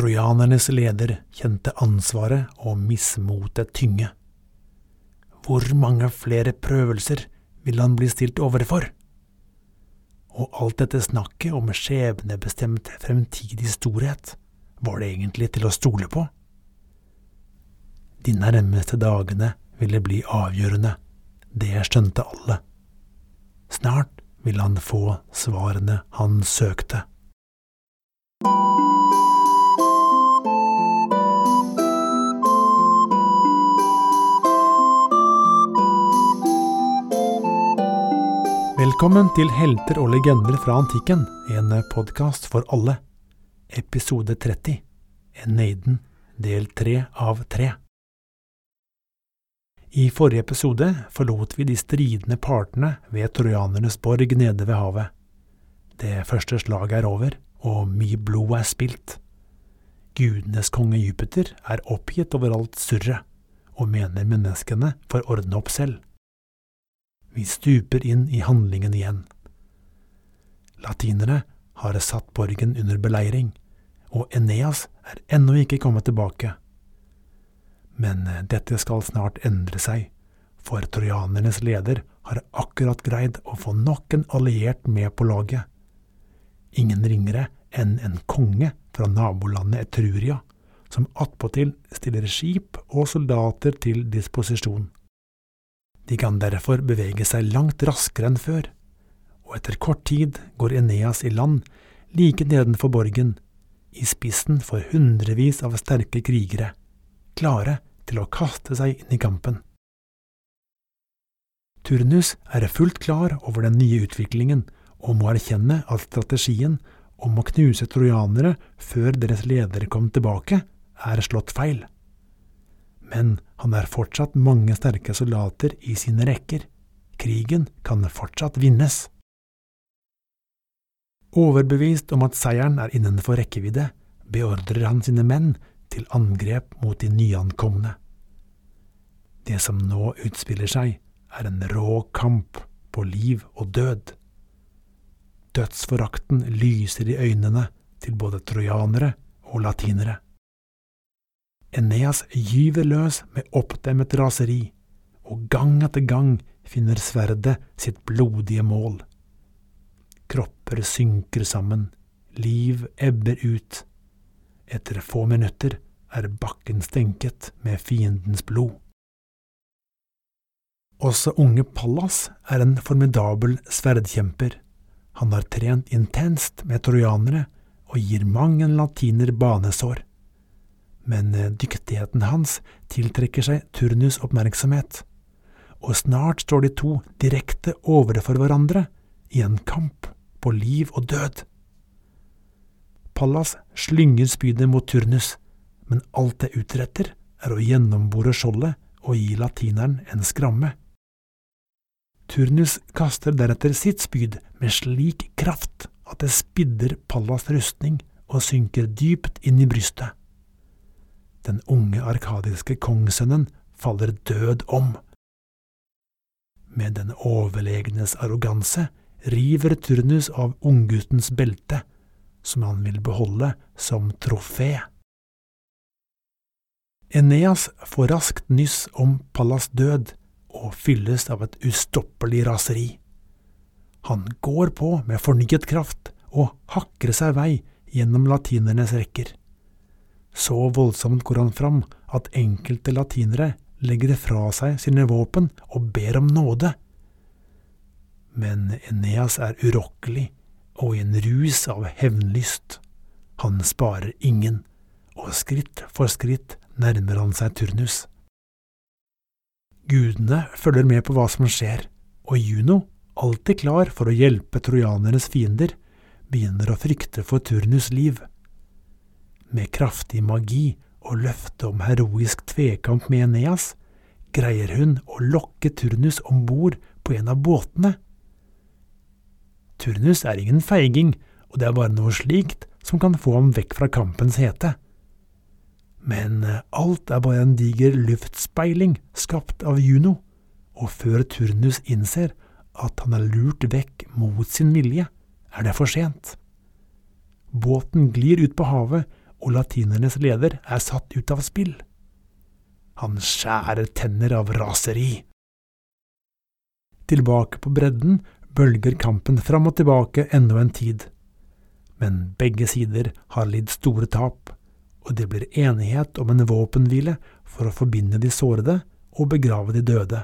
Trojanernes leder kjente ansvaret og mismotet tynge. Hvor mange flere prøvelser vil han bli stilt overfor? Og alt dette snakket om skjebnebestemt fremtidig storhet, var det egentlig til å stole på? De nærmeste dagene ville bli avgjørende, det skjønte alle. Snart ville han få svarene han søkte. Velkommen til Helter og legender fra antikken, en podkast for alle. Episode 30, Eneiden, del 3 av 3. I forrige episode forlot vi de stridende partene ved trojanernes borg nede ved havet. Det første slaget er over, og mye blod er spilt. Gudenes konge Jupiter er oppgitt over alt surret, og mener menneskene får ordne opp selv. Vi stuper inn i handlingen igjen. Latinere har satt borgen under beleiring, og Eneas er ennå ikke kommet tilbake. Men eh, dette skal snart endre seg, for trojanernes leder har akkurat greid å få nok en alliert med på laget. Ingen ringere enn en konge fra nabolandet Etruria, som attpåtil stiller skip og soldater til disposisjon. De kan derfor bevege seg langt raskere enn før, og etter kort tid går Eneas i land like nedenfor borgen, i spissen for hundrevis av sterke krigere, klare til å kaste seg inn i kampen. Turnus er fullt klar over den nye utviklingen og må erkjenne at strategien om å knuse trojanere før deres ledere kom tilbake, er slått feil men han er fortsatt mange sterke soldater i sine rekker. Krigen kan fortsatt vinnes. Overbevist om at seieren er innenfor rekkevidde, beordrer han sine menn til angrep mot de nyankomne. Det som nå utspiller seg, er en rå kamp på liv og død. Dødsforakten lyser i øynene til både trojanere og latinere. Eneas gyver løs med oppdemmet raseri, og gang etter gang finner sverdet sitt blodige mål. Kropper synker sammen, liv ebber ut. Etter få minutter er bakken stenket med fiendens blod. Også unge Pallas er en formidabel sverdkjemper. Han har trent intenst med trojanere og gir mang en latiner banesår men eh, dyktigheten hans tiltrekker seg Turnus oppmerksomhet, og snart står de to direkte overfor hverandre i en kamp på liv og død. Pallas slynger spydet mot Turnus, men alt det utretter, er å gjennombore skjoldet og gi latineren en skramme. Turnus kaster deretter sitt spyd med slik kraft at det spidder Pallas rustning og synker dypt inn i brystet. Den unge arkadiske kongssønnen faller død om. Med den overlegnes arroganse river Turnus av ungguttens belte, som han vil beholde som trofé. Eneas får raskt nyss om Pallas død og fylles av et ustoppelig raseri. Han går på med fornyet kraft og hakker seg vei gjennom latinernes rekker. Så voldsomt går han fram at enkelte latinere legger fra seg sine våpen og ber om nåde. Men Eneas er urokkelig og i en rus av hevnlyst. Han sparer ingen, og skritt for skritt nærmer han seg Turnus. Gudene følger med på hva som skjer, og Juno, alltid klar for å hjelpe trojanernes fiender, begynner å frykte for Turnus' liv med kraftig magi og løfte om heroisk tvekamp med Eneas, greier hun å lokke Turnus om bord på en av båtene. Turnus er ingen feiging, og det er bare noe slikt som kan få ham vekk fra kampens hete. Men eh, alt er bare en diger luftspeiling skapt av Juno, og før Turnus innser at han er lurt vekk mot sin vilje, er det for sent. Båten glir ut på havet og latinernes leder er satt ut av spill. Han skjærer tenner av raseri. Tilbake på bredden bølger kampen fram og tilbake enda en tid. Men begge sider har lidd store tap, og det blir enighet om en våpenhvile for å forbinde de sårede og begrave de døde.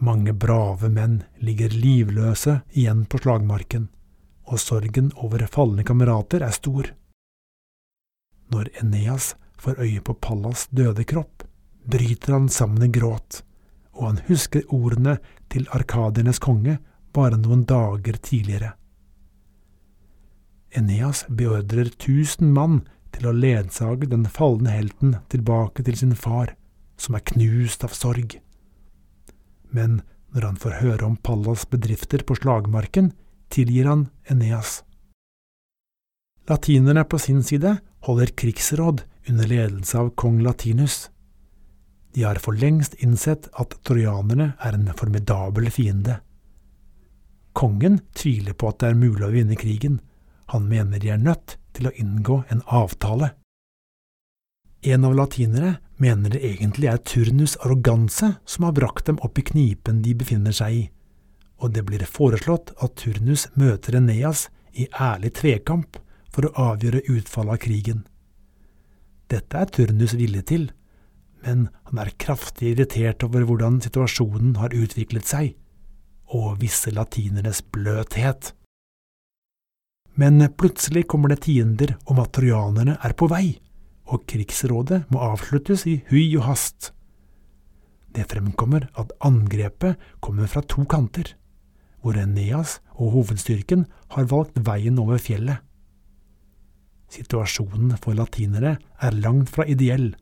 Mange brave menn ligger livløse igjen på slagmarken, og sorgen over falne kamerater er stor. Når Eneas får øye på Pallas døde kropp, bryter han sammen i gråt, og han husker ordene til arkadiernes konge bare noen dager tidligere. Eneas beordrer tusen mann til å ledsage den falne helten tilbake til sin far, som er knust av sorg. Men når han får høre om Pallas bedrifter på slagmarken, tilgir han Eneas. Latinerne på sin side holder krigsråd under ledelse av kong Latinus. De har for lengst innsett at trojanerne er en formidabel fiende. Kongen tviler på at det er mulig å vinne krigen, han mener de er nødt til å inngå en avtale. En av latinere mener det egentlig er Turnus' arroganse som har brakt dem opp i knipen de befinner seg i, og det blir foreslått at Turnus møter Eneas i ærlig tvekamp for å avgjøre utfallet av krigen. Dette er Turnus villig til, men han er kraftig irritert over hvordan situasjonen har utviklet seg, og visse latineres bløthet. Men plutselig kommer det tiender om at trojanerne er på vei og krigsrådet må avsluttes i hui og hast. Det fremkommer at angrepet kommer fra to kanter, hvor Eneas og hovedstyrken har valgt veien over fjellet. Situasjonen for latinere er langt fra ideell,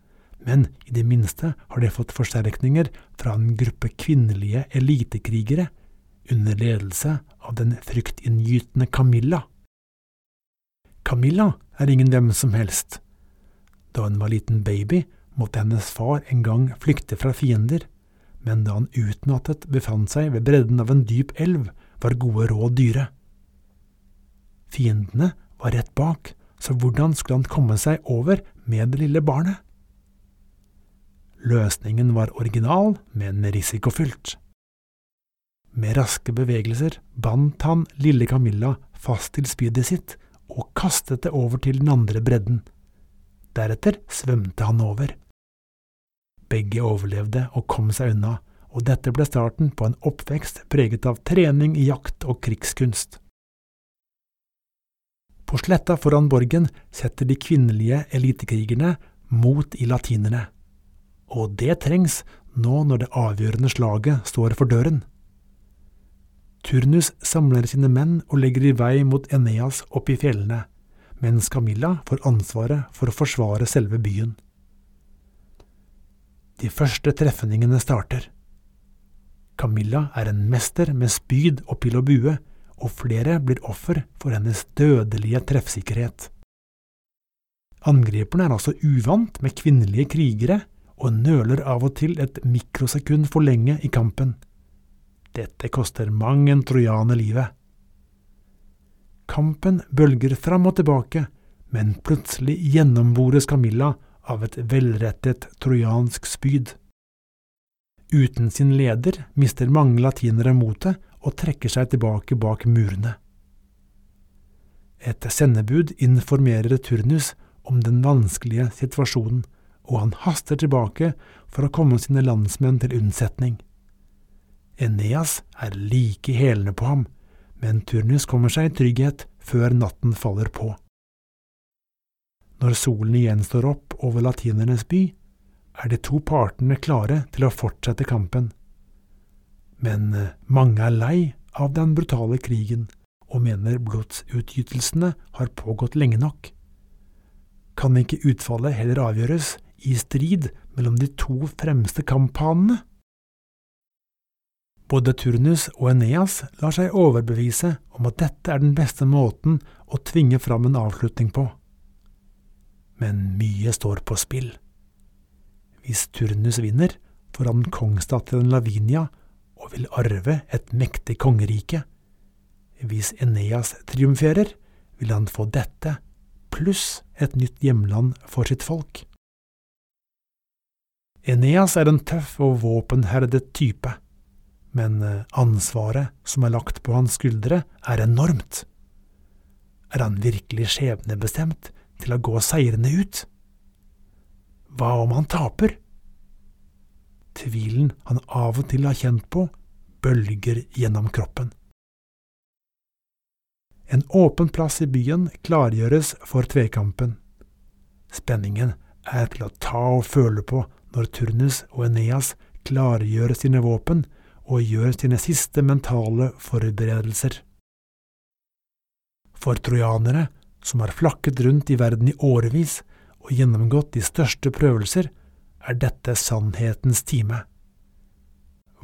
men i det minste har de fått forsterkninger fra en gruppe kvinnelige elitekrigere under ledelse av den fryktinngytende Camilla. Camilla er ingen hvem som helst. Da hun var liten baby, måtte hennes far en gang flykte fra fiender, men da han utmattet befant seg ved bredden av en dyp elv, var gode råd dyre. Fiendene var rett bak, så hvordan skulle han komme seg over med det lille barnet? Løsningen var original, men risikofylt. Med raske bevegelser bandt han lille Camilla fast til spydet sitt og kastet det over til den andre bredden. Deretter svømte han over. Begge overlevde og kom seg unna, og dette ble starten på en oppvekst preget av trening i jakt og krigskunst. På sletta foran borgen setter de kvinnelige elitekrigerne mot i latinerne, og det trengs nå når det avgjørende slaget står for døren. Turnus samler sine menn og legger i vei mot Eneas opp i fjellene mens Camilla får ansvaret for å forsvare selve byen. De første trefningene starter. Camilla er en mester med spyd og pil og bue, og flere blir offer for hennes dødelige treffsikkerhet. Angriperne er altså uvant med kvinnelige krigere og nøler av og til et mikrosekund for lenge i kampen. Dette koster mang en trojaner livet. Kampen bølger fram og tilbake, men plutselig gjennombores Camilla av et velrettet trojansk spyd. Uten sin leder mister mange latinere motet og trekker seg tilbake bak murene. Et sendebud informerer Turnus om den vanskelige situasjonen, og han haster tilbake for å komme sine landsmenn til unnsetning. Eneas er like i på ham, men Turnus kommer seg i trygghet før natten faller på. Når solen igjen står opp over latinernes by, er de to partene klare til å fortsette kampen. Men eh, mange er lei av den brutale krigen og mener blodsutgytelsene har pågått lenge nok. Kan ikke utfallet heller avgjøres i strid mellom de to fremste kamphanene? Både Turnus og Eneas lar seg overbevise om at dette er den beste måten å tvinge fram en avslutning på. Men mye står på spill. Hvis Turnus vinner, får han kongsdatteren Lavinia og vil arve et mektig kongerike. Hvis Eneas triumferer, vil han få dette, pluss et nytt hjemland for sitt folk. Eneas er en tøff og våpenherdet type, men eh, ansvaret som er lagt på hans skuldre, er enormt. Er han virkelig skjebnebestemt til å gå seirende ut? Hva om han taper? Tvilen han av og til har kjent på, bølger gjennom kroppen. En åpen plass i byen klargjøres for tvekampen. Spenningen er til å ta og føle på når Turnus og Eneas klargjør sine våpen og gjør sine siste mentale forberedelser. For trojanere, som har flakket rundt i verden i årevis og gjennomgått de største prøvelser, er dette sannhetens time.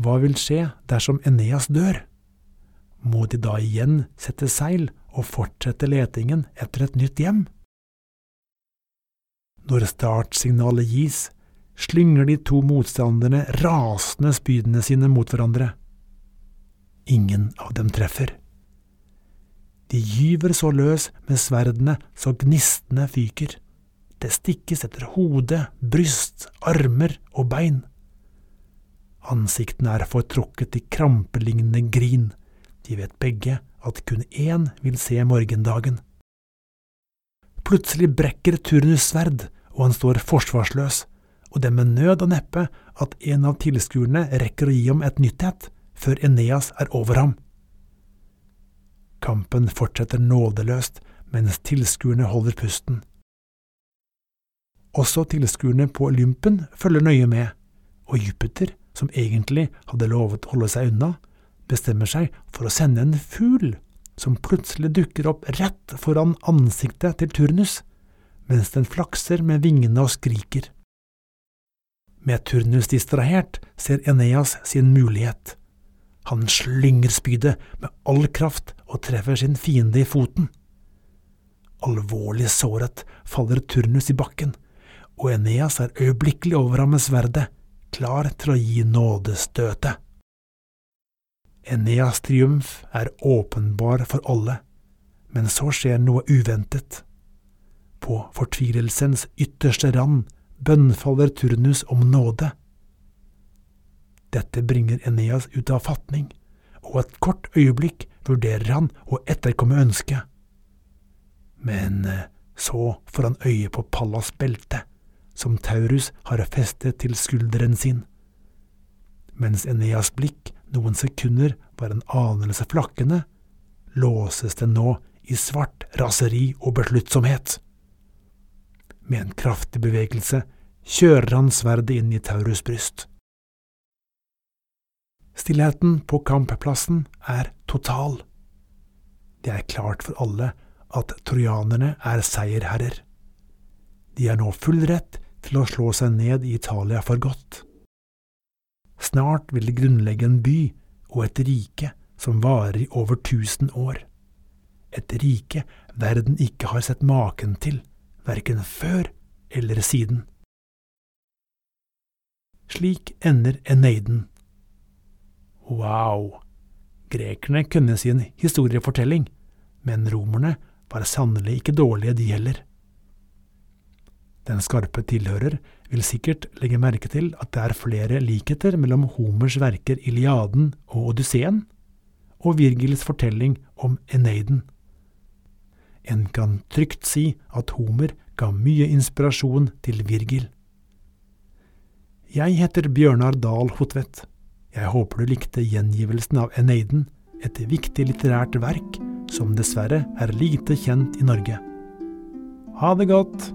Hva vil skje dersom Eneas dør? må de da igjen sette seil og fortsette letingen etter et nytt hjem? Når startsignalet gis, slynger de to motstanderne rasende spydene sine mot hverandre. Ingen av dem treffer. De gyver så løs med sverdene så gnistene fyker. Det stikkes etter hode, bryst, armer og bein. Ansiktene er fortrukket i krampelignende grin de vet begge at kun én vil se morgendagen. Plutselig brekker Turnus sverd, og han står forsvarsløs, og det med nød og neppe at en av tilskuerne rekker å gi ham et nytthet, før Eneas er over ham. Kampen fortsetter nådeløst mens tilskuerne holder pusten. Også tilskuerne på Olympen følger nøye med, og Jupiter, som egentlig hadde lovet å holde seg unna, bestemmer seg for å sende en fugl som plutselig dukker opp rett foran ansiktet til Turnus, mens den flakser med vingene og skriker. Med Turnus distrahert ser Eneas sin mulighet. Han slynger spydet med all kraft og treffer sin fiende i foten. Alvorlig såret faller Turnus i bakken, og Eneas er øyeblikkelig over ham med sverdet, klar til å gi nådestøtet. Eneas triumf er åpenbar for alle, men så skjer noe uventet. På fortvilelsens ytterste rand bønnfaller Turnus om nåde. Dette bringer Eneas ut av fatning, og et kort øyeblikk vurderer han å etterkomme ønsket. Men eh, så får han øye på Pallas belte, som Taurus har festet til skulderen sin. Mens Eneas blikk noen sekunder var en anelse flakkende, låses den nå i svart raseri og besluttsomhet. Med en kraftig bevegelse kjører han sverdet inn i Taurus' bryst. Stillheten på kampplassen er total. Det er klart for alle at trojanerne er seierherrer. De er nå full rett til å slå seg ned i Italia for godt. Snart vil de grunnlegge en by og et rike som varer i over tusen år. Et rike verden ikke har sett maken til, verken før eller siden. Slik ender Eneiden. Wow! Grekerne kunne sin historiefortelling, men romerne var sannelig ikke dårlige, de heller. Den skarpe tilhører vil sikkert legge merke til at det er flere likheter mellom Homers verker Iliaden og Odysseen, og Virgils fortelling om Eneiden. En kan trygt si at Homer ga mye inspirasjon til Virgil. Jeg heter Bjørnar Dahl Hotvedt. Jeg håper du likte gjengivelsen av Eneiden, et viktig litterært verk som dessverre er lite kjent i Norge. Ha det godt!